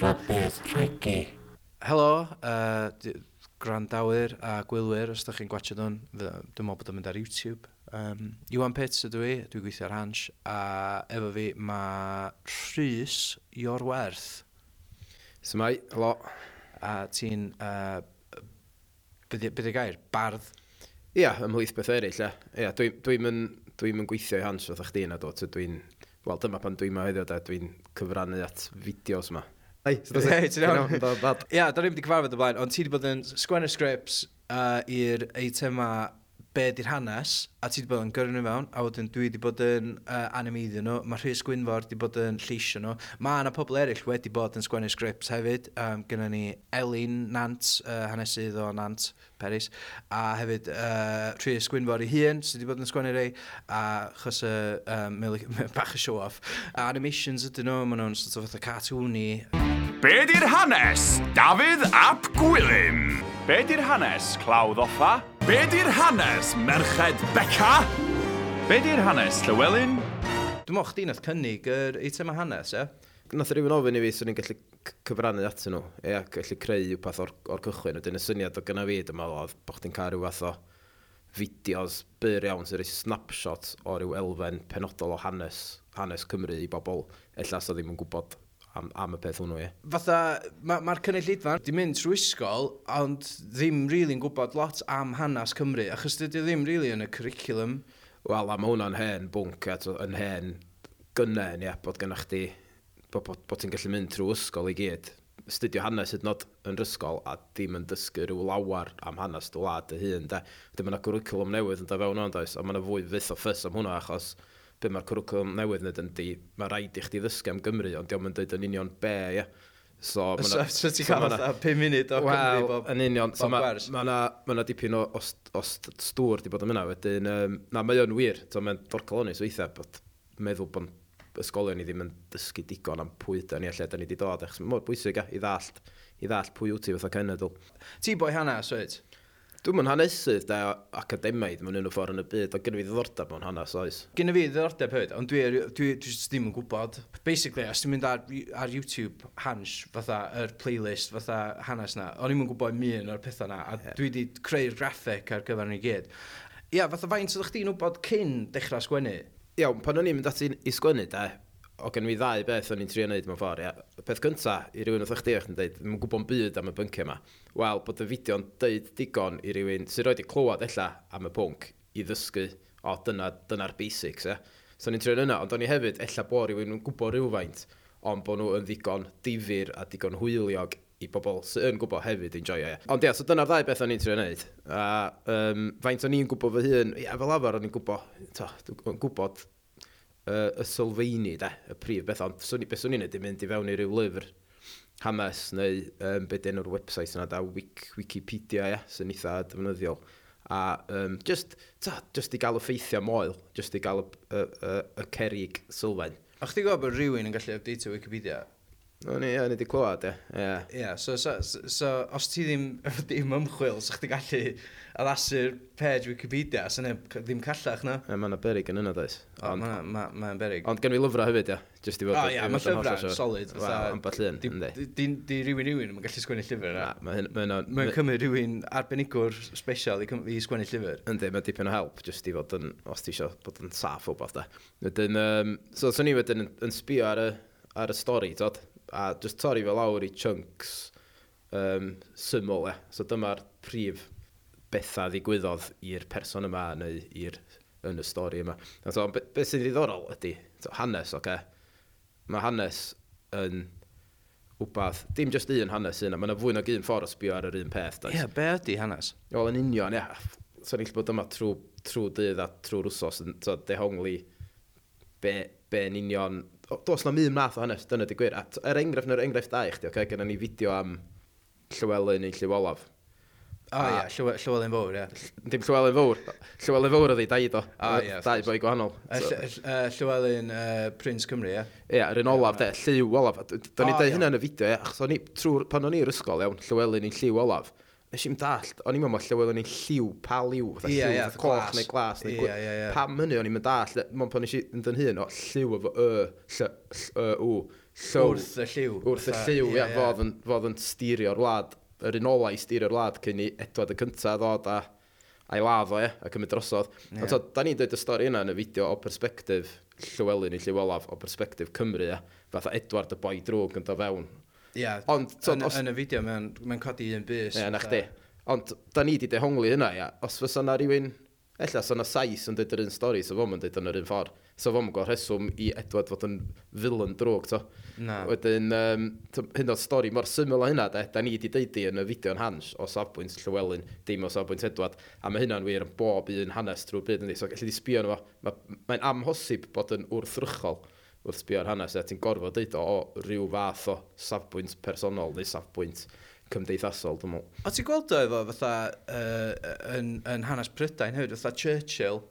Roberts Regi. Helo, uh, grandawyr a gwylwyr, os ydych chi'n gwachio nhw'n, dwi'n meddwl bod yn mynd ar YouTube. Um, Iwan Pits ydw i, dwi'n gweithio ar Hans, a efo fi mae Rhys Iorwerth. Symai, helo. A ti'n, uh, beth y gair, bardd? Ia, ymhlith beth eraill, ia. Ia, dwi'n dwi dwi, dwi, gweithio i Hans, oedd chdi yna dod, dwi'n, wel dyma pan dwi'n ma meddwl, dwi'n cyfrannu at fideos yma. So hey, ti'n iawn? Ia, da ni'n mynd i cyfarfod y blaen, ond ti wedi bod yn sgwennu scripts uh, i'r eitema be di'r hanes, a ti wedi bod yn gyrru nhw mewn, a wedyn dwi wedi bod yn uh, animeiddio nhw, mae Rhys Gwynfor wedi bod yn lleisio nhw. Mae yna pobl eraill wedi bod yn sgwennu scripts hefyd, um, gyda ni Elin Nant, uh, hanesydd o Nant, Peris, a hefyd uh, Rhys Gwynfor i hun, sydd wedi bod yn sgwennu rei, a chos y um, bach y show-off. Animations ydyn nhw, maen nhw'n sort of fatha cartoony. Be di'r hanes? Dafydd ap Gwilym. Be di'r hanes Clawdd Offa? Be di'r hanes Merched Beca? Be di'r hanes Llywelyn? Dwi'n moch di nath cynnig yr eitem a hanes, e? Nath rhywun ofyn i fi swn i'n gallu cyfrannu atyn nhw, e, a gallu creu rhywbeth o'r, or cychwyn. Ydy'n y syniad o gyna fi, dyma oedd bod chdi'n cael rhywbeth o fideos byr iawn sy'n rhoi snapshot o ryw elfen penodol o hanes, hanes Cymru i bobl, ella so ddim yn gwybod am, am y peth hwnnw, ie. Fatha, mae'r ma, cynulleidfa cynulleidfa'n di mynd trwy ysgol, ond ddim rili'n really gwybod lot am hanes Cymru, achos dydy ddim rili really yn y curriculum. Wel, a mae hwnna'n hen bwnc, a yn hen gynnen, ie, bod gennych chi, bod, bod, bod ti'n gallu mynd trwy ysgol i gyd studio hanes hyd nod yn ysgol, a dim yn dysgu rhyw lawer am hanes dy wlad y hun, de. Dim yna gwrwcwlwm newydd yn da fewn o'n does, a mae yna fwy fydd o ffys am hwnna achos be mae'r cwrwcwm newydd nid yn di, mae rhaid i chdi ddysgu am Gymru, ond diolch yn dweud yn union be, ie. Yeah. So, so, so ti'n cael fatha 5 munud o Gymru bob Yn union, so mae ma na, ma na dipyn o, o, o stŵr di bod yn mynd wedyn, um, na mae o'n wir, so mae'n dorcal o'n i weithiau, bod meddwl bod ysgolion ni ddim yn dysgu digon am pwy da ni a lle da ni wedi dod, achos mor bwysig i ddallt, i ddallt pwy wyt ti fatha cenedl. Ti boi Hannah, swyd? Dwi'n mynd hanesydd da academaidd mewn un o ffordd yn y byd, ond gynnu fi ddiddordeb mewn hanes oes. Gynnu fi ddiddordeb hefyd, ond dwi, dwi, dwi, dwi ddim yn gwybod. Basically, os dwi'n mynd ar, ar YouTube hans, fatha, yr er playlist, fatha hanes na, o'n i'n mynd gwybod mi un o'r pethau na, a yeah. dwi wedi creu'r graffic ar gyfer ni gyd. Ia, fatha faint ydych chi'n wybod cyn dechrau sgwennu? Iawn, pan o'n i'n mynd ati i sgwennu, da, o gen i ddau beth o'n i'n trio wneud mewn ffordd. Ia. Peth cynta i rywun oedd chdi eich yn dweud, ddim yn gwybod byd am y bynciau yma. Wel, bod y fideo'n dweud digon i rywun sy'n rhoi di clywed ella am y pwnc i ddysgu, o dyna, dyna'r basics. Ia. So ni'n trio yna, ond o'n i hefyd ella bod rywun yn gwybod rhywfaint, ond bod nhw yn ddigon difyr a digon hwyliog i bobl sy'n yn gwybod hefyd enjoio. Ia. Ond ia, so dyna'r ddau beth o'n i'n trio wneud. A um, faint o'n i'n gwybod fy hun, ia, fel arfer o'n i'n gwybod, to, gwybod uh, y sylfaeni, da, y prif beth, ond swn, beth swn i'n ydy mynd i fewn i ryw lyfr hames neu um, beth enw'r website yna, da, Wik, Wikipedia, ia, sy'n eitha defnyddiol. A um, just, ta, just i gael y ffeithiau moel, just i gael y, y, y, y cerig sylfaen. A chdi gwybod bod rhywun yn gallu update Wikipedia O, ni, ia, ni wedi clywed, ie. Yeah. Ie, yeah, so, so, so, so, os ti ddim, ddim ymchwil, so chdi gallu addasu'r page Wikipedia, so ne, ddim callach, na? No? E, mae'n berig yn yna, does. O, mae'n ma, ma berig. Ond gen i lyfrau hefyd, ia. Just i fod... O, ie, mae'n llyfrau, solid. Wel, yn bach llun, ynddi. Di Di rhywun rhywun, yn gallu sgwennu llyfr, na? Mae'n cymryd rhywun arbenigwr special i i sgwennu llyfr. Yndi, mae'n dipyn o help, just i fod yn, os ti eisiau bod yn saff o beth, da. Wedyn, um, so, swn i wedyn yn, yn sbio ar y, ar y stori, tod? a just torri fel lawr i chunks um, syml e. So dyma'r prif bethau ddigwyddodd i'r person yma neu i'r yn y stori yma. A so, beth be sy'n ddiddorol ydy, so, hanes, oce. Okay. Mae hanes yn wbath, dim just un hanes yna, mae yna fwy nag un ffordd o sbio ar yr un peth. Ie, yeah, be ydy hanes? Wel, yn union, ie. Yeah. So, ni'n bod yma trwy trw dydd a trwy'r wsos, so, dehongli be, be yn union does na un math o hanes, dyna di gwir. At, er enghraifft, yr enghraifft da i chdi, okay, gyda ni fideo am Llywelyn i Llywolaf. O oh, ie, yeah, Llywelyn fawr, ie. Yeah. Dim Llywelyn fawr, Llywelyn fawr oedd dau daid O O ie. Dau boi gwahanol. Llywelyn Prince Cymru, ie? Ie, yr un olaf, de, Lliw Olaf. Da ni dweud hynna yn y fideo, ie, achos trwy, pan o'n i'r ysgol, iawn, Llywelyn i Lliw Olaf. Nes i'n dallt, o'n i'n meddwl lle oedd o'n i'n lliw, pa liw, fatha yeah, lliw, yeah, fatha coch neu glas. Neu yeah, yeah, yeah. Pam hynny o'n i'n mynd dallt, mo'n pan eisiau yn dyn hyn o lliw efo y, ll, y, w, llow. Wrth y lliw. Wrth y lliw, ia, fodd yn, fodd yn styrio'r wlad, yr un ola i styrio'r wlad cyn i Edward y cyntaf ddod a a'i ladd o, ia, a cymryd drosodd. Yeah. Ond da ni'n dweud y stori yna yn y fideo o perspektif Llywelyn i Llywelaf, o perspektif Cymru, ia. Fatha Edward y boi drwg yn do fewn Ia, Ond, so, yn, os... yn y fideo mae'n mae codi un bus. Ie, na chdi. Ond, da ni wedi dehongli hynna, ia. Os fysa na rhywun, ella, os yna sais yn dweud yr un stori, so fo'n dweud yn yr un ffordd. So fo'n gweld rheswm i Edward fod yn villain drog, to. Na. Wedyn, um, hyn o'r stori mor syml o hynna, de, da ni wedi deud yn y fideo yn hans o safbwynt Llywelyn, dim o safbwynt Edward, a mae hynna'n wir yn bob un hanes drwy byd, ynddi. So, gallu di sbio nhw, mae'n ma amhosib bod yn wrthrychol wrth sbio ar hanes, a ti'n gorfod deud o, o rhyw fath o safbwynt personol neu safbwynt cymdeithasol, dwi'n meddwl. O ti'n gweld o efo fatha uh, yn, yn hanes Prydain hefyd, fatha Churchill,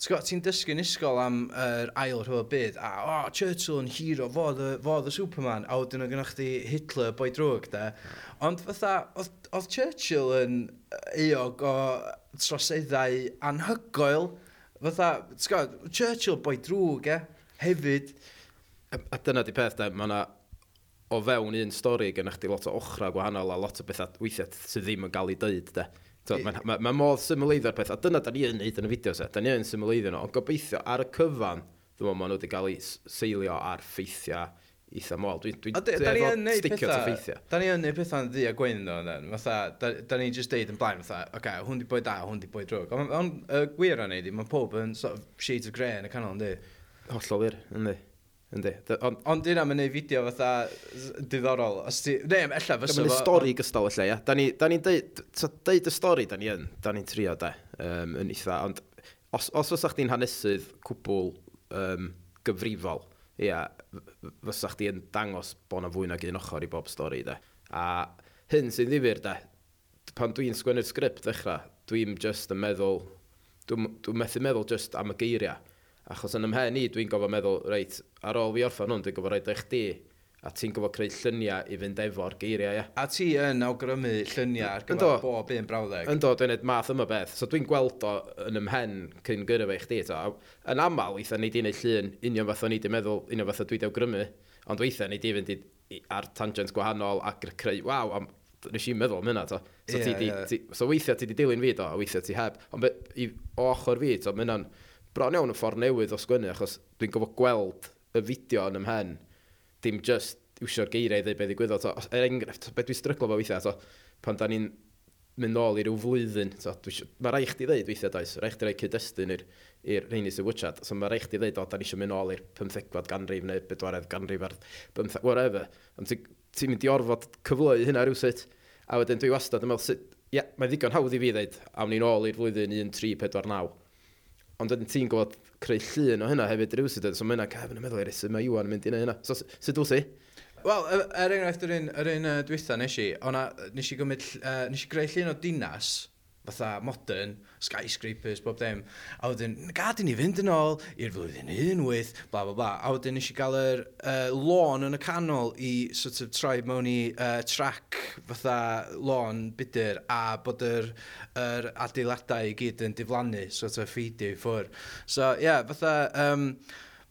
ti'n dysgu'n ysgol am yr er ail rhyw byd, a o, oh, Churchill yn hero, fo y Superman, a wedyn o gynnwch chi Hitler boi drwg, de. Ond fatha, oedd Churchill yn eog o troseddau anhygoel, fatha, ti'n Churchill boi drwg, e, hefyd, A dyna di peth, de, mae yna o fewn un stori gynnwch chi lot o ochra gwahanol a lot o bethau weithiau sydd ddim yn cael ei dweud. De. Mae ma, ma, ma modd symleiddio'r peth, a dyna da ni yn neud yn y fideo se, da ni yn symleiddio nhw, ond gobeithio ar y cyfan, dwi'n meddwl maen nhw wedi cael eu seilio ar ffeithiau eitha mol. Dwi'n dwi, dwi, dwi efo sticio at y ffeithiau. Da ni yn neud pethau'n ddi a gwein nhw. Fatha, da, da ni just deud yn blaen, fatha, oce, okay, hwn di boi da, hwn di boi drwg. Ond y gwir o'n neud, mae pob yn sort of shades of grey yn y canol, ynddi? Hollol wir, ynddi. Yndi. Ond on, dyna mae'n gwneud fideo fatha diddorol. Os ti... Ne, ella fysa fo... Mae'n stori gystal lle, ia. Da ni'n ni deud, deud y stori, da ni yn. Da ni'n trio, da. Um, yn eitha. Ond os, os fysa chdi'n hanesydd cwbl um, gyfrifol, ia, fysa chdi yn dangos bod na fwy nag un ochr i bob stori, da. A hyn sy'n ddifur, da. Pan dwi'n sgwennu'r sgript ddechrau, dwi'n just yn meddwl... Dwi'n dwi methu meddwl just am y geiriau. Achos yn ymhen i, dwi'n gofod meddwl, reit, ar ôl fi orffan nhw'n, dwi'n gofod roed eich di, a ti'n gofod creu lluniau i fynd efo'r geiriau, ia. A ti yn awgrymu lluniau ar gyfer bob un brawddeg? Yndo, dwi'n gwneud math yma beth. So dwi'n gweld o yn ymhen cyn gyrra gyrraedd eich di. Ta. Yn aml, eitha ni di wneud llun, union fath o'n i di meddwl, union fath o dwi di awgrymu, ond weithiau ni di fynd i, i, ar tangent gwahanol ac creu, waw, am nes i'n meddwl am hynna, to. So, yeah, ti, di, yeah. Ti, so weithiau ti di dilyn fi, do, a weithiau ti heb. Ond i, o ochr fi, so mae hynna'n bron iawn yn ffordd newydd o sgwynnu, achos dwi'n gofod gweld y fideo yn ymhen, dim just iwsio'r geiriau i ddweud beth i gwyddo. To, er enghraifft, beth dwi'n stryglo fo weithiau, so, pan da ni'n mynd nôl i ryw flwyddyn, so, dwi, mae rai chdi ddeud weithiau does, rai chdi rai cyd-destun i'r rheini sy'n wychad, so mae rai chdi ddeud, o, da ni eisiau mynd nôl i'r 15 ganrif neu bedwaredd ganrif ar 15, whatever. Ond ti'n ti mynd i orfod cyfleu hynna rhywsut, a wedyn dwi wastad yn meddwl, ia, yeah, mae ddigon hawdd i fi ddeud, awn ni'n ôl i'r flwyddyn 1349. Ond wedyn ti'n gwybod creu llun o hynna hefyd rhywsyd, so mae hynna cefn yn meddwl i reswm, mae Iwan yn mynd i neud hynna. So, sut wyt ti? Wel, er, er enghraifft yr un, yr un uh, dwytha nes i, ona, nes i, gymryd, uh, nes i greu llun o dinas, fatha modern, skyscrapers, bob dim. A wedyn, gad i ni fynd yn ôl i'r flwyddyn un wyth, bla bla bla. A wedyn eisiau gael yr uh, lôn yn y canol i sort of troi mewn i uh, track fatha lôn bydyr a bod yr, yr adeiladau i gyd yn diflannu, sort of ffeidio i ffwr. So, ie, yeah, fatha... Um,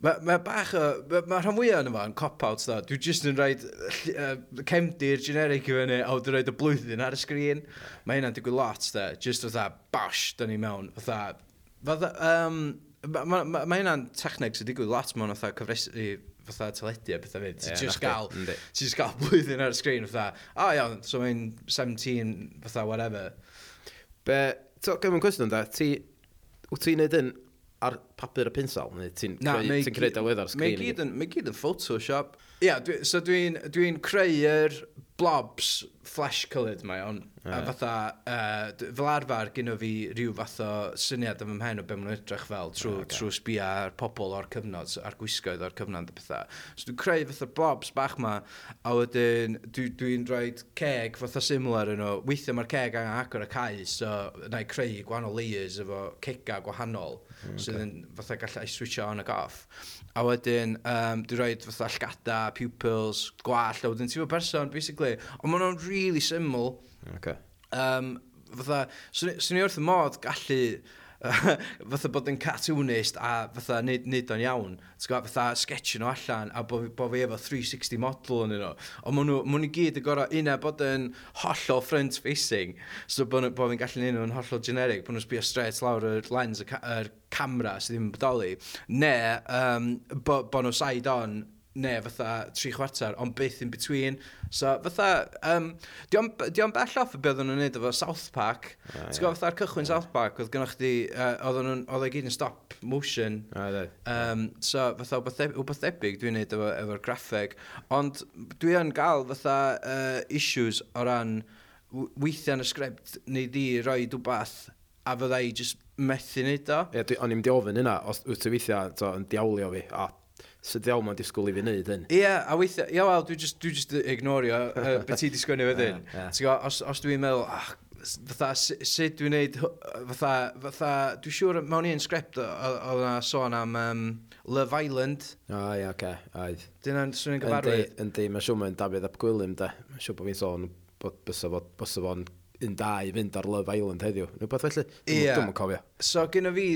Mae ma bach o... Mae ma rhan fwyaf yna fo yn cop-out, da. Dwi jyst yn rhaid uh, cemdi'r generic i fyny, a dwi'n rhaid y blwyddyn ar y sgrin. Mae hynna'n digwydd lot, da. Just fatha, bash, da ni mewn. Fatha, fatha, um, mae ma, ma, ma hynna'n techneg sy'n digwydd lot mewn fatha cyfresu fatha teledu a bethau fyd. Ti'n yeah, just gael, ti'n just gael blwyddyn ar y sgrin, fatha, o oh, iawn, so mae'n 17, fatha, whatever. Be, to, gymryd cwestiwn da, ti, wyt ti'n neud yn ar papur y pinsel, neu ti'n creu, ti creu delwedd ar sgrin? Mae gyd yn Photoshop. Ia, yeah, dwi, so dwi'n dwi, creu'r blobs flash-coloured mae on. Yeah. A fatha, uh, fel arfer, gyda fi rhyw fath o syniad am ymhen o be maen nhw'n edrych fel trwy, yeah, okay. trwy sbia ar pobl o'r cyfnod, a'r gwisgoedd o'r cyfnod a pethau. So dwi'n creu fatha blobs bach ma, a wedyn dwi'n dwi, rhoi ceg fatha similar yn o. Weithio mae'r ceg angen agor y cae, so na i creu gwahanol layers efo cega gwahanol Mm, okay. sydd yn fatha gallai switcho on ac off. A wedyn, um, dwi'n rhoi fatha llgada, pupils, gwall, a wedyn ti'n fawr person, basically. Ond maen nhw'n really syml. Okay. Um, fatha, swn so, so i wrth y modd gallu fatha bod yn cartoonist a fatha nid, nid o'n iawn. Gwa, fatha sketch nhw allan a bod, bo fi efo 360 model yn nhw. Ond maen nhw, maen nhw gyd yn gorau una bod yn hollol front facing. So bod, bod fi'n gallu neud nhw'n hollol generic, bod nhw'n sbio straight lawr y lens, y, ca, yr camera sydd ddim yn bodoli. Ne, um, bod, bo nhw side on neu fatha tri chwarter, ond byth in between. So fatha, um, di o'n, bell off y beth o'n nhw'n neud efo South Park. Ah, Ti'n gwybod fatha'r cychwyn yeah. South Park, oedd gennych chi, uh, oedd nhw'n, oedd e gyd yn stop motion. Ah, um, so fatha wbeth debyg dwi'n neud efo, efo'r graffeg. Ond dwi yn gael fatha uh, issues o ran weithiau yn y sgript neu di roi dwbath a fydda i just methu neud o. Ie, yeah, o'n i'n mynd i ofyn hynna, os wyt ti weithiau yn diawlio fi, a sydd iawn ma'n disgwyl i fi wneud hyn. Ie, yeah, a weithio, ia wel, dwi just, dwi just ignorio uh, beth ti di sgwennu wedyn. yeah, yeah. Os, os dwi'n meddwl, ach, fatha, sut dwi'n neud, fatha, fatha, dwi'n siŵr, mewn i'n sgrept oedd yna sôn am um, Love Island. O, oh, ie, yeah, oce, okay, oedd. Dyna'n swnio'n gyfarwydd. Yndi, mae'n siŵr mae'n Dafydd ap Gwilym, da. Mae'n siŵr bod fi'n sôn bod bysa fo'n un da i fynd ar Love Island heddiw. Neu beth felly, dwi'n yeah. cofio. So, gyda fi,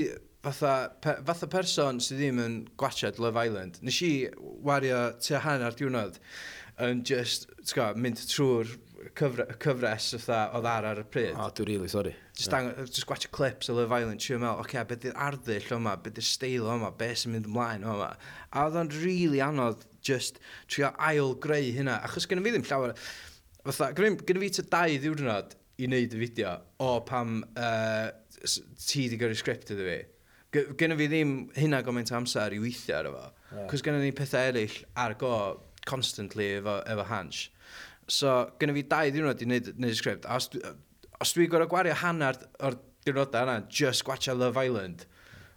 fatha, pe, fatha person sydd ddim yn gwachod Love Island, nes i wario tu hanner diwrnod yn just, ti'n gwybod, mynd trwy'r cyfre, cyfres fatha oedd ar ar y pryd. O, oh, dwi'n really sorry. Just, yeah. angen, just gwachio clips o Love Island, siw meddwl, oce, okay, beth yw'r arddull o'ma, beth yw'r steil o'ma, beth sy'n mynd ymlaen o'ma. A oedd o'n really anodd just trio ail greu hynna, achos gynnu fi ddim llawer... Fatha, gynnu fi ta dau ddiwrnod i wneud y fideo o pam uh, ti wedi gyrru sgript iddo fi. Gynna fi ddim hynna gymaint o amser i weithio ar efo. Yeah. Cos gynna ni pethau eraill ar go constantly efo, efo hans. So, gynna fi dau ddiwrnod i wneud, wneud y sgript. Os, os dwi'n gorau gwario hanner o'r diwrnodau yna, just gwatcha Love Island,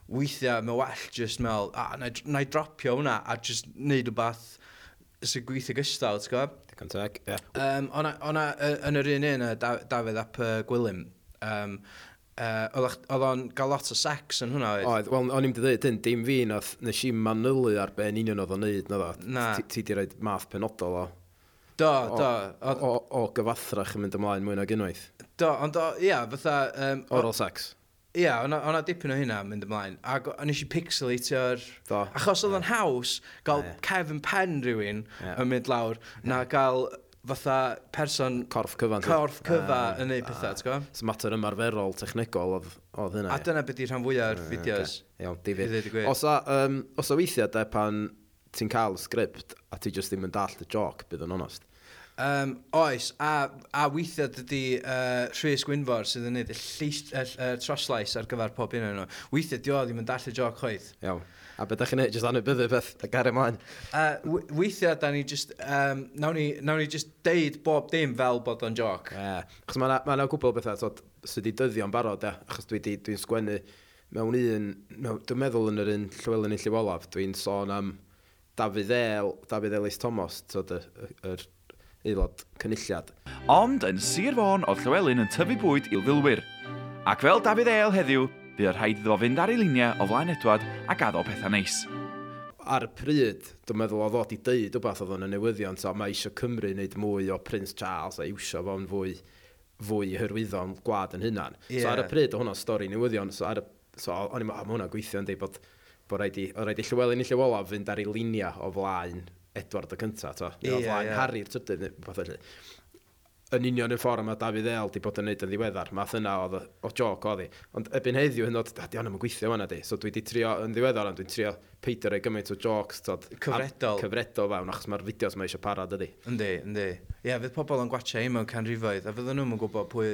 weithiau mae well just mel, a, na, na i dropio hwnna a just wneud rhywbeth sy'n gweithio gystal, ti'n gwybod? Digon teg, ie. Yeah. Um, ona, ona, yn yr un un, Dafydd ap uh, Gwilym, um, Uh, oedd o'n gael lot o sex yn hwnna? Oedd, Oedd, wel, o'n i'n dweud, dyn, dim fi nath, nes i manylu ar ben union oedd o'n neud, nad o. Ti di roed math penodol o. Do, do. O, o, o gyfathrach yn mynd ymlaen mwy nag unwaith. Do, ond o, ia, fatha... Um, Oral sex. Ia, o'na dipyn o hynna yn mynd ymlaen. A nes i pixelatio'r... Do. Achos oedd o'n haws gael Kevin Penn rhywun yn mynd lawr, na gael fatha person... Corff cyfa. Corff cyfa uh, yn neud ah. pethau, ti'n gwybod? So mater ymarferol, technegol oedd, oedd hynna. A dyna beth i'r rhan fwyaf o'r uh, fideos. Okay. Iawn, David. Os a, um, os a weithiau, de, pan ti'n cael sgript a ti just ddim yn dall y joc, bydd yn onest. Um, oes, a, a weithiau dydy uh, Rhys Gwynfor sydd yn neud y, lleis, y, y, y troslais ar gyfer pob un o'n nhw. Weithiau dio ddim yn darllen joc chwaith. Iawn a beth ydych chi'n neud, jyst anwybyddu beth a gair ymlaen. Uh, weithiau, da ni just, um, nawn, ni, nawn ni just deud bob dim fel bod o'n joc. Uh, achos mae yna ma, ma gwbl bethau so, sydd wedi dyddio yn barod, e, achos dwi'n dwi dwi sgwennu mewn un, mewn, dwi'n meddwl yn yr un Llywelyn i Llywolaf, dwi'n sôn am Dafydd El, Dafydd Elis Thomas, tyd, yr, yr aelod cynulliad. Ond yn Sir Fôn oedd Llywelyn yn tyfu bwyd i'w ddilwyr. Ac fel Dafydd El heddiw, bydd rhaid iddo fynd ar ei luniau o flaen Edward a gaddo pethau neis. Ar y pryd, dwi'n meddwl o ddod i deud rhywbeth oedd yn y newyddion, so mae eisiau Cymru wneud mwy o Prince Charles a iwsio fo'n fwy fwy hyrwyddo'n gwad yn hynna'n. Yeah. So ar y pryd, o hwnna'n stori newyddion, so, ar y, so o'n i'n meddwl, mae hwnna'n gweithio yn deud bod, bod rhaid i, rhaid i Llywelyn i Llywolaf fynd ar ei luniau o flaen Edward y cyntaf, to. Neu yeah, o flaen yeah. Harry'r trydydd, neu beth felly yn union y ffordd mae David El wedi bod yn neud yn ddiweddar. Math yna oedd o joc oedd hi. Ond ebyn heddiw hyn oedd, di hwnnw yn gweithio fanna di. So dwi wedi trio yn ddiweddar, ond dwi'n trio peidio rei gymaint o jocs. Tod, cyfredol. Cyfredol fewn, achos mae'r fideos mae eisiau parod ydi. Yndi, yndi. Ie, yeah, fydd pobl yn gwachio ei mewn canrifoedd, a fydden nhw'n gwybod pwy...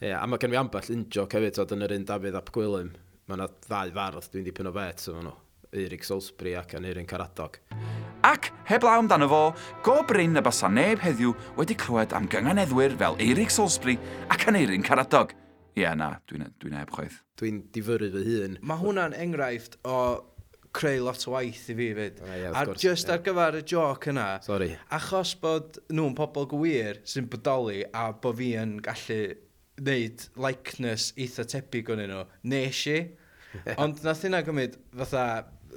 Ie, yeah, a mae gen fi ambell unjoc hefyd oedd yn yr un David ap Gwilym. Mae yna ddau fardd dwi'n dipyn o fet, so nhw. Eirig Salisbury ac yn Eirin Caradog. Mm. Ac, heblaw amdano fo, go bryn y basa neb heddiw wedi clywed am gynganeddwyr fel Eirig Salisbury ac Aneirin Caradog. Ie, yeah, na, dwi'n dwi heb chwaith. Dwi'n difyru fy hun. Mae hwnna'n enghraifft o creu lot o waith i fi fyd. A, yeah, a gwrs, just yeah. ar gyfer y joc yna, Sorry. achos bod nhw'n pobl gwir sy'n bodoli a bod fi yn gallu wneud likeness eitha tebyg o'n nhw, nes i. Ond nath hynna gymryd fatha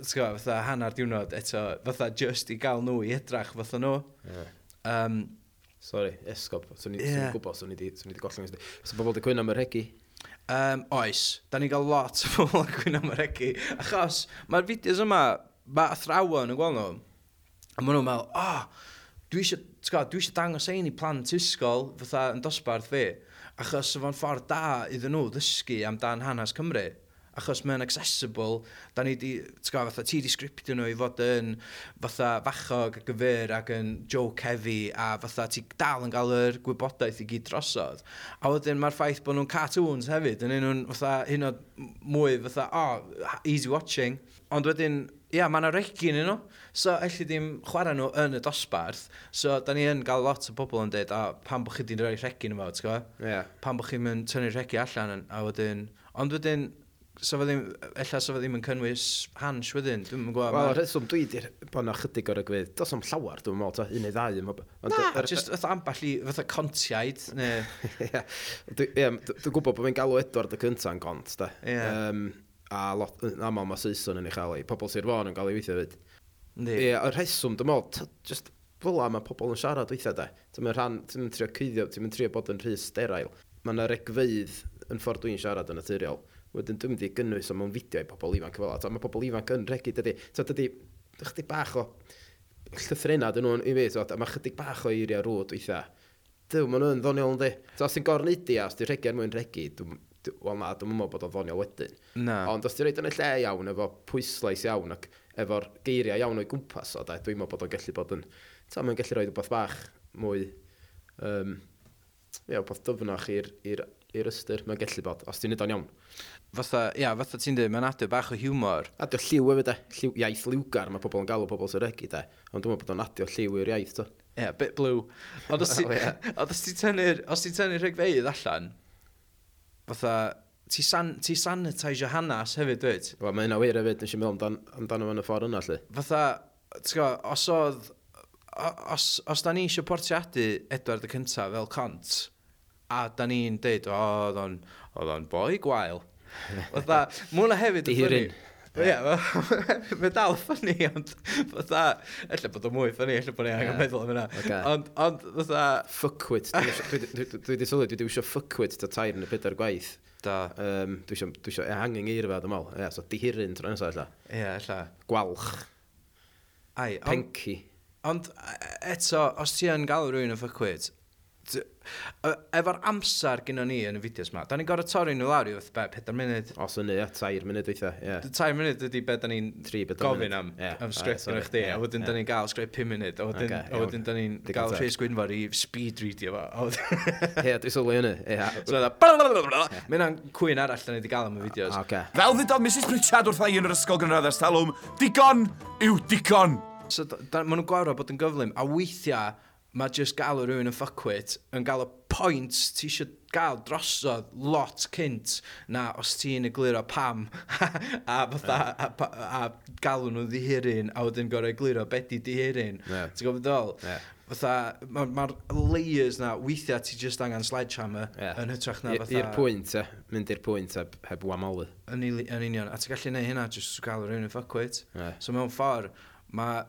tgo, fatha hanner diwrnod eto, fatha just i gael nhw i edrach fatha nhw. Yeah. Um, Sorry, esgob. So ni yeah. gwybod, so ni wedi so gollen. So bobl wedi cwyno am yr hegi? Um, oes, da ni gael lot o bobl yn cwyno am yr hegi. Achos, mae'r fideos yma, mae athrawon yn gweld nhw, a maen nhw'n meddwl, oh, dwi eisiau, dwi eisiau dangos ein i plant ysgol, fatha yn dosbarth fi, achos fo'n ffordd da iddyn nhw ddysgu amdan hanes Cymru achos mae'n accessible, da ni di, tgo, fatha, ti di sgriptio nhw i fod yn fatha fachog ac yn ac yn joke heavy a fatha ti dal yn cael yr gwybodaeth i gyd drosodd. A wedyn mae'r ffaith bod nhw'n cartoons hefyd, yn un nhw'n fatha hyn o mwy fatha, oh, easy watching. Ond wedyn, ia, yeah, mae yna regin yn nhw. So, elli ddim chwarae nhw yn y dosbarth. So, da ni yn gael lot o bobl yn dweud, a pan bod chi wedi rhoi regin yma, ti'n gwybod? Yeah. Pan bod chi'n mynd tynnu regi allan, a wedyn... Ond wedyn, so fe ddim, ella so fe ddim yn cynnwys hans wedyn, dwi'n mynd gwybod. Wel, ma... rheswm dwi di bod yna chydig o'r ygwydd, dos am llawer, dwi'n meddwl, ta, un neu ddau. Na, er, jyst fatha amball i, fatha contiaid, neu... Ie, dwi'n gwybod bod fi'n galw Edward y cynta yn gont, da. Yeah. Um, a lot, yn aml mae Saeson yn ei chael ei, pobl Sir Fôn yn cael ei weithio fyd. Ie, yeah, y rheswm, dwi'n meddwl, just fel mae pobl yn siarad weithio, da. Ti'n rhan, ti'n mynd trio cyddio, ti'n mynd trio bod yn rhy sterail. Mae yna regfeidd yn ffordd dwi'n siarad yn naturiol wedyn dwi'n mynd i gynnwys o mewn fideo i pobl ifanc fel yna. Mae pobl ifanc yn regu, dydy, so dydy, chdi bach o llythrennau dyn nhw'n i fi, so, a mae chydig bach o eiriau rwyd weithiau. Dyw, maen nhw'n ddoniol yn di. So, os ti'n gorneidi a os ti'n regu er mwyn regu, wel na, dwi'n meddwl bod o'n ddoniol wedyn. Na. Ond os ti'n rhaid yn y lle iawn, efo pwyslais iawn ac efo'r geiriau iawn o'i gwmpas o da, dwi'n meddwl bod o'n gallu bod yn... Ta, mae'n gallu rhoi rhywbeth bach mwy... Um, ie, beth dyfnach i'r i'r ystyr, mae'n gallu bod, os ti'n neud o'n iawn. Fatha, ia, fatha ti'n dweud, mae'n adio bach o hiwmor. Adio lliw efo, de. Lliw, iaith liwgar, mae pobl yn galw pobl sy'n regu, de. Ond dwi'n meddwl bod o'n adio lliw i'r iaith, to. Ia, yeah, bit blue. Ond os ti'n well, yeah. tynnu'r os ti'n tynnu'r rhegfeidd allan, fatha, ti, san, ti sanitisio hanes hefyd, dweud? Wel, mae hynna wir hefyd, nes i'n meddwl amdan, amdano fo'n y ffordd yna, lle. Fatha, ti'n go, os oedd, os, os da ni eisiau portiadu Edward y cyntaf fel cont, a da ni'n deud, o, oedd o'n boi gwael. Fytha, mae hwnna hefyd yn ffynnu. Ie, mae dal ffynnu, ond fytha, ella bod o mwy ffynnu, ella bod ni angen meddwl am hynna. Ond, ond fytha... Fuckwit. Dwi wedi sylwi, dwi wedi wisio fuckwit ta tair yn y pedair gwaith. Da. Um, dwi eisiau ehangu'n eirfa, dwi'n meddwl. Ie, so dihiryn, tro nesaf, ella. Ie, ella. Gwalch. Ai, ond... Penci. Ond e- eto, os ti yn gael rhywun yn ffycwyd, efo'r amser gyda ni yn y fideos yma, da ni'n gorau torri nhw lawr i wrth be, 4 munud. Os yna, ia, 3 munud weitha. ie. Yeah. 3 munud ydy be da ni'n gofyn am, yeah. am sgript yn chdi, a wedyn da ni'n gael sgript 5 munud, a wedyn da ni'n gael rhys gwynfor i speed readio fo. Ie, dwi sylwi hynny, ie. So da, e, mae yna'n cwyn arall da ni wedi gael am y fideos. Fel ddudodd Mrs Pritchard wrth ei yn yr ysgol gynradd ers talwm, digon yw digon. So, maen nhw'n gwarfod bod yn gyflym, a weithiau, mae just gael o rhywun yn ffocwit yn gael o pwynt ti eisiau gael drosodd lot cynt na os ti'n egluro pam a fatha a, a, a, a galw nhw ddihirin a wedyn gorau egluro beth di dihirin yeah. ti'n gwybod ddol yeah. fatha mae'r ma, layers na weithiau ti just angen sledgehammer yeah. yn hytrach na fatha i'r pwynt e. mynd i'r pwynt heb, heb wamolu yn, yn union a ti'n gallu neud hynna just gael rhywun yn ffocwit yeah. so mewn ffordd mae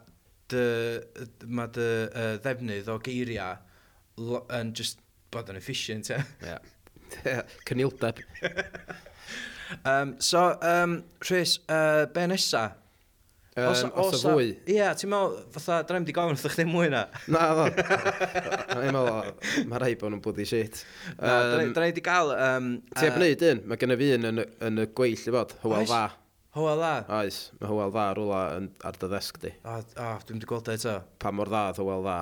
dy, ma dy uh, ddefnydd o geiriau yn just bod yn efficient, ie. Yeah. Cynildeb. um, so, um, Rhys, uh, be nesa? Um, os osa, fwy. Ie, yeah, ti'n meddwl, fatha, da ni'n di gofyn wrthych ddim mwy na. Na, dda. I'n meddwl, mae rai bod nhw'n bwyddi shit. Um, na, da ni'n di gael... Um, Ti heb wneud un, mae gen i fi un yn, yn y gweill i fod, hywel dda. Hwyl dda? Oes, mae hywel dda rwla yn, ar dy ddesg di. O, o dwi'n di gweld e eto. Pa mor dda oedd hywel dda.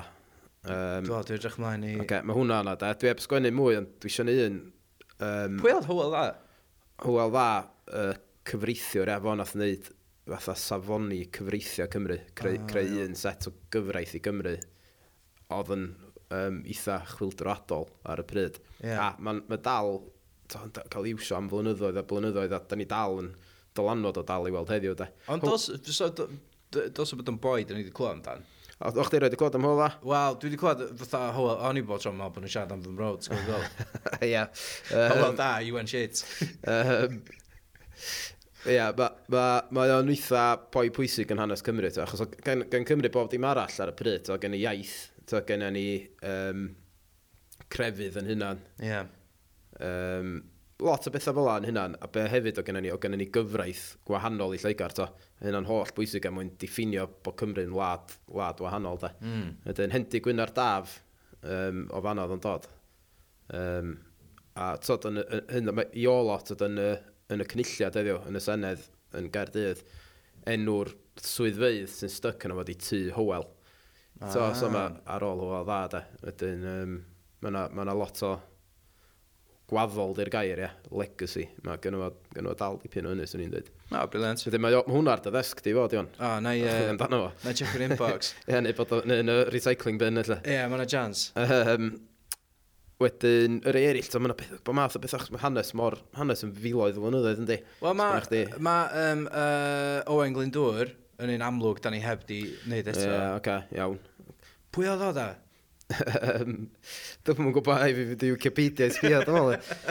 Um, dwi'n dwi'n edrych mlaen i... Okay, mae hwnna yna, da. Dwi eb sgwennu mwy, ond dwi eisiau un... Um, Pwy oedd hwyl dda? Hywel dda, uh, cyfreithiwr efo nath wneud fatha safoni cyfreithio Cymru, creu, ah, creu un set o gyfraith i Gymru, oedd yn um, eitha chwildroadol ar y pryd. Yeah. A mae'n ma dal, cael iwsio am flynyddoedd a blynyddoedd, a da ni dal yn dylanwad o dal i weld heddiw, da. Ond dos, so, dos o bod yn boi, yn ni wedi clywed amdan? O'ch di roed y clywed am hwyla? Wel, dwi wedi clywed fatha hwyl, o'n i bod tro'n meddwl bod nhw'n siarad am fy mrod, ti'n gwybod? Ia. Hwyla da, you went shit. Ie, mae o'n eitha poi pwysig yn hanes Cymru, to, achos gen, gen Cymru bob dim arall ar y pryd, o gen i iaith, to, gen i ni um, crefydd yn hynna'n. Ie. Yeah. Um, lot o bethau fel yn hynna'n, a be hefyd o gennym ni, o gennym ni gyfraith gwahanol i Lloegar, to. Hynna'n holl bwysig am mwyn diffinio bod Cymru'n wlad, wlad wahanol, da. Mm. Ydyn, hendi gwyna'r daf um, o fanodd yn dod. Um, a tod, yn, yn, yn, i o lot, tod, yn, yn y cynulliad eddiw, yn y Senedd, yn Gaerdydd, enw'r swyddfeydd sy'n styc yn fod i tu hywel. So, so ah. ma, ar ôl hywel dda, da. Ydy'n, um, mae yna ma lot o gwaddol di'r gair, ia, legacy. Mae gen o, gen o dal dipyn o hynny, swn i'n dweud. O, oh, briliant. Wedyn mae, mae hwnna ar dy ddesg di fod, Iwan. O, na i... Uh, amdano fo. Na i check your inbox. Ie, neu bod yn y recycling bin, lle. Ie, yeah, mae yna chance. Um, wedyn, yr eraill, so, mae yna beth, bod math o beth mae hanes mor, hanes yn filoedd o flynyddoedd, yndi? Wel, mae ma, um, uh, Owen Glyndŵr yn un amlwg, da ni heb di wneud eto. Ie, yeah, oce, okay, iawn. Pwy oedd o da? Dwi'n yn gwybod ai fi fydd Wikipedia i sbio, dwi'n meddwl.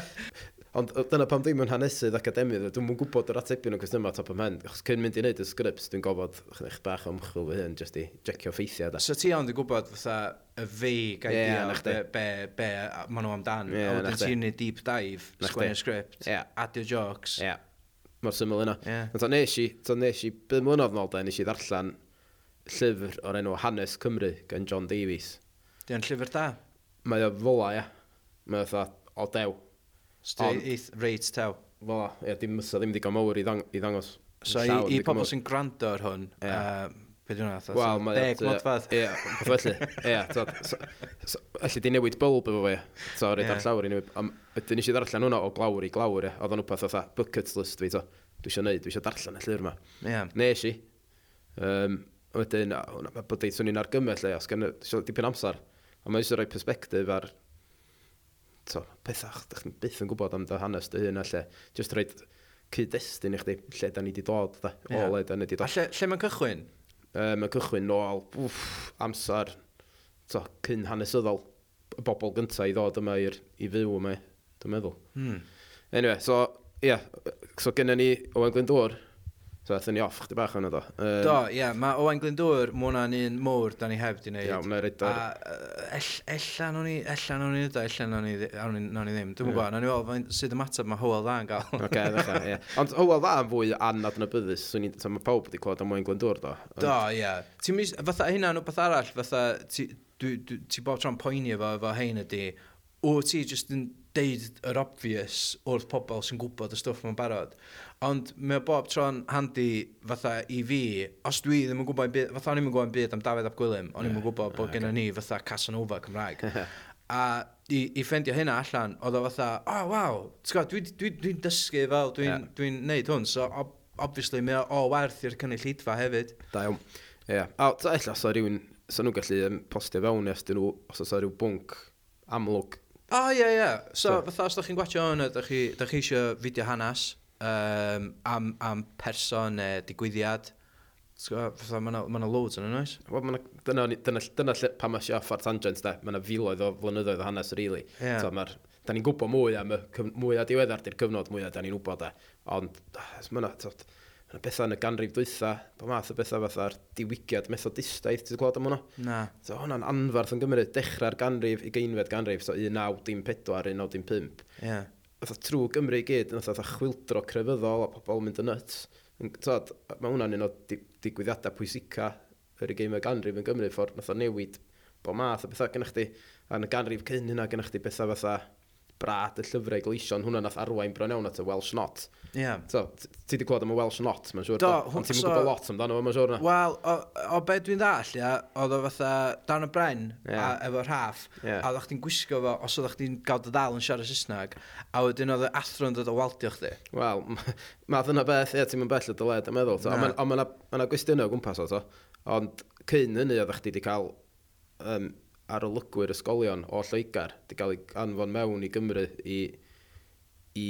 Ond dyna pam ddim yn hanesydd academydd, dwi'n yn gwybod yr atebion o yma top ym hen. Chos cyn mynd i wneud y sgrips, dwi'n gofod chynnych bach o ymchwil fy hyn, jyst i jecio ffeithiau. Da. So ti ond yn gwybod fatha y fi gaidia, yeah, be, be, be maen nhw amdan. Yeah, a wedyn ti'n gwneud deep dive, sgwennu sgript, yeah. adio jokes. Yeah. Mor syml yna. Yeah. Ta nes i, to nes i, byd mlynedd nôl da, nes i ddarllen llyfr o'r enw Hanes Cymru gan John Davies. Di o'n llyfr da? Mae o fola, ia. Mae o fatha o dew. Straight reit tew. Fola, ia, dim mysa, ddim digon mowr i, ddang, i ddangos. So i, i pobl sy'n gwrando ar hwn, yeah. uh, Pe dwi'n atho? Wel, mae... Deg modfedd. Ie, beth felly. Ie, felly di newid bylb efo fe, So, rhaid yeah. ar llawr i newid. am, Ydyn nes i ddarllen hwnna o glawr i glawr, ie. Oedd o'n wbeth oedd bucket list fi, to. Dwi eisiau neud, dwi eisiau darllen y llyfr yma. Yeah. Nes i. Um, wedyn, mae bod eithon ni'n argymell, ie. Os gen i dipyn amser. A mae eisiau rhoi perspektif ar to, pethach, dych chi'n byth yn gwybod am dy hanes dy hun a lle. Just rhoi cyd-destun i chdi, lle da ni wedi dod, da. O, yeah. le da ni wedi dod. A lle, lle mae'n cychwyn? E, mae'n cychwyn nôl, wff, amser, to, cyn hanesyddol, y bobl gyntaf i ddod yma i'r, i fyw yma, dwi'n meddwl. Hmm. Anyway, so, ie, yeah, so gennym ni Owen Glyndwr, So, athyn ni off chdi bach ond do. Um, Do, ie, yeah, mae Owen Glyndŵr, mae hwnna'n un mwr da ni heb di wneud. Iawn, mae'r edar. A uh, ell, ellan o'n i, ellan o'n i yda, ellan o'n i, o'n i ddim. Dwi'n gwybod, o'n ni weld, sydd y matab mae Howell dda yn gael. Oce, okay, ddechrau, ie. Ond Howell dda yn fwy anadnabyddus, swn so, mae pawb wedi clywed am Owen Glyndŵr, do. Ond... Do, ie. Yeah. Ti'n mis, fatha hynna'n wbeth arall, fatha, ti, dwi, dwi, ti bob tro'n poeni efo, efo hein ydi, o ti, jyst yn deud yr obvious wrth pobl sy'n gwybod y stwff mae'n barod. Ond mae o bob tro'n handi fatha i fi, os dwi ddim yn gwybod, byd, fatha o'n i'n gwybod byd am Dafydd Ap Gwilym, o'n i'n yeah. gwybod bod okay. gen ni fatha Casanova Cymraeg. a i, i ffendio hynna allan, oedd o fatha, o oh, waw, dwi'n dwi, dwi, dwi dysgu fel, dwi'n yeah. dwi neud hwn, so obviously mae o werth i'r cynulleidfa hefyd. Da iawn. Ie. Yeah. A ella, so rhywun, so nhw'n gallu um, postio fewn os dyn nhw, os oes rhyw bwnc amlwg O, oh, ie, ie. So, so. fatha, os da chi'n gwachio hwn, da chi, da chi eisiau fideo hanes um, am, am person neu digwyddiad, Fatha, mae yna loads yn ynoes. Wel, dyna, dyna, dyna, dyna lle pa mae off ar tangent, da. Mae yna filoedd o flynyddoedd o hanes, really. Yeah. So, mae'r... Da ni'n gwybod mwy am y mwy a diweddar di'r cyfnod, mwy a da ni'n wybod, da. E. Ond, ah, mae yna y bethau yn y ganrif dwytha, bod math o bethau fatha'r diwygiad methodistaidd, ti'n gweld am hwnna? Na. So hwnna'n anfarth yn Gymru, dechrau'r ganrif i geinfed ganrif, so 1914, 1915. Yeah. Fatha trwy Gymru i gyd, yn fatha chwildro crefyddol a pobl mynd yn nuts. Tod, mae hwnna'n un o digwyddiadau pwysica yr ugeinfed ganrif yn Gymru, ffordd nath o newid bod math o bethau gennych chi, a yn y ganrif cyn hynna gennych chi bethau fatha brad y llyfrau gleision, hwnna nath arwain bron iawn at y Welsh Not. Yeah. So, ti wedi clywed am y Welsh Not, mae'n siŵr, Do, ond ti'n so, gwybod lot amdano, mae'n siŵr. Wel, o, o be dwi'n ddall, ia, oedd o fatha dan y bren yeah. a, efo rhaff, yeah. a oeddech chdi'n gwisgo fo, os oeddech chdi'n gael dy ddal yn siarad Saesneg, a wedyn oedd y athro'n dod o waldio chdi. Wel, ma yna beth, ia, ti'n mynd bell o dy led, yn meddwl, to. ond mae yna gwestiynau o gwmpas o to, ond cyn hynny oeddech chdi wedi cael um, arolygwyr ysgolion o Lloegar wedi cael ei anfon mewn i Gymru i, i,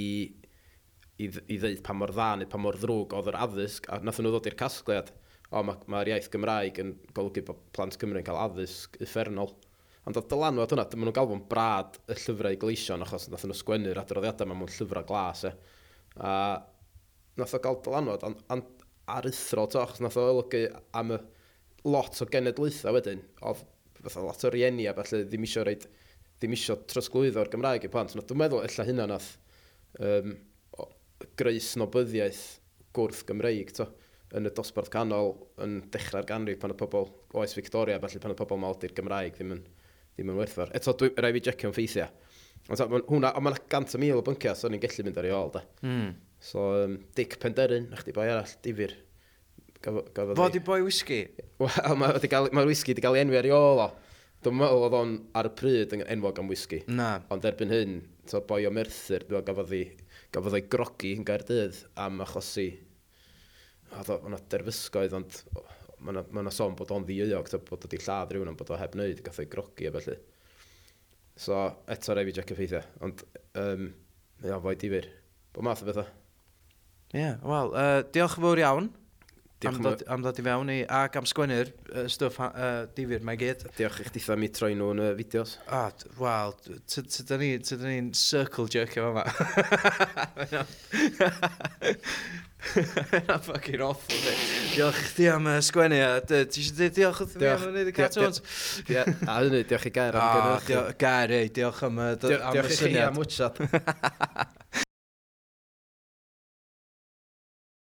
i, i ddeud pa mor dda neu pa mor ddrwg oedd yr addysg, a nath nhw ddod i'r casgliad, o mae'r ma, iaith Gymraeg yn golygu bod plant Cymru yn cael addysg uffernol. Ond oedd dylanwad hwnna, dyma nhw'n galw fo'n brad y llyfrau gleision, achos nath nhw sgwennu'r adroddiadau mewn llyfrau glas. E. A nath o gael dylanwad, ond an, aruthrol, to, achos nath o olygu am y lot o genedlaethau wedyn, oedd fatha lot o rieni a falle ddim isio reid, ddim isio trosglwyddo'r Gymraeg i plant. Dwi'n meddwl illa hynna nath um, greu snobyddiaeth gwrth Gymreig, to yn y dosbarth canol yn dechrau'r ganrif pan y pobl oes Victoria, felly pan y pobl maldi'r Gymraeg ddim yn, ddim yn werthfawr. Eto, dwi, rai fi jecio yn ffeithiau. Ond ta, ma hwnna, ond mae'n gant o mil o bynciau, so ni'n gallu mynd ar ei ôl, da. Mm. So, um, Dick Penderyn, na chdi boi arall, difyr, Gafodd Fod i boi whisky? Wel, mae'r ma whisky wedi cael ei enwi ar ei ôl o. Dwi'n meddwl oedd o'n ar y pryd yn enwog am whisky. Na. Ond erbyn hyn, to boi o Merthyr, dwi'n gafodd ei, gafodd ei grogi yn Gaerdydd am achosi... Oedd o'n derfysgoedd, ond mae yna ma sôn bod o'n ddiog, bod wedi lladd rhywun ond bod o heb wneud, gath o'i grogi a felly. So, eto rai fi jac effeithio, ond um, mae o'n fwy difyr. Bo math o bethau. Ie, yeah, wel, uh, diolch yn fawr iawn. Diolch am, dod, am ddod i fewn i, ac am sgwennu'r uh, stwff uh, difyr mae gyd. Diolch i chdi mi troi nhw yn y fideos. O, wel, tydyn ni'n circle jerk efo yma. Yna fucking awful, di. Diolch chdi am uh, sgwennu, a ti eisiau dweud diolch wrth mi am wneud y cartoons? Ie, a hynny, diolch i gair am gynnwch. Gair, ei, diolch am y syniad. Diolch i chi am wytsad.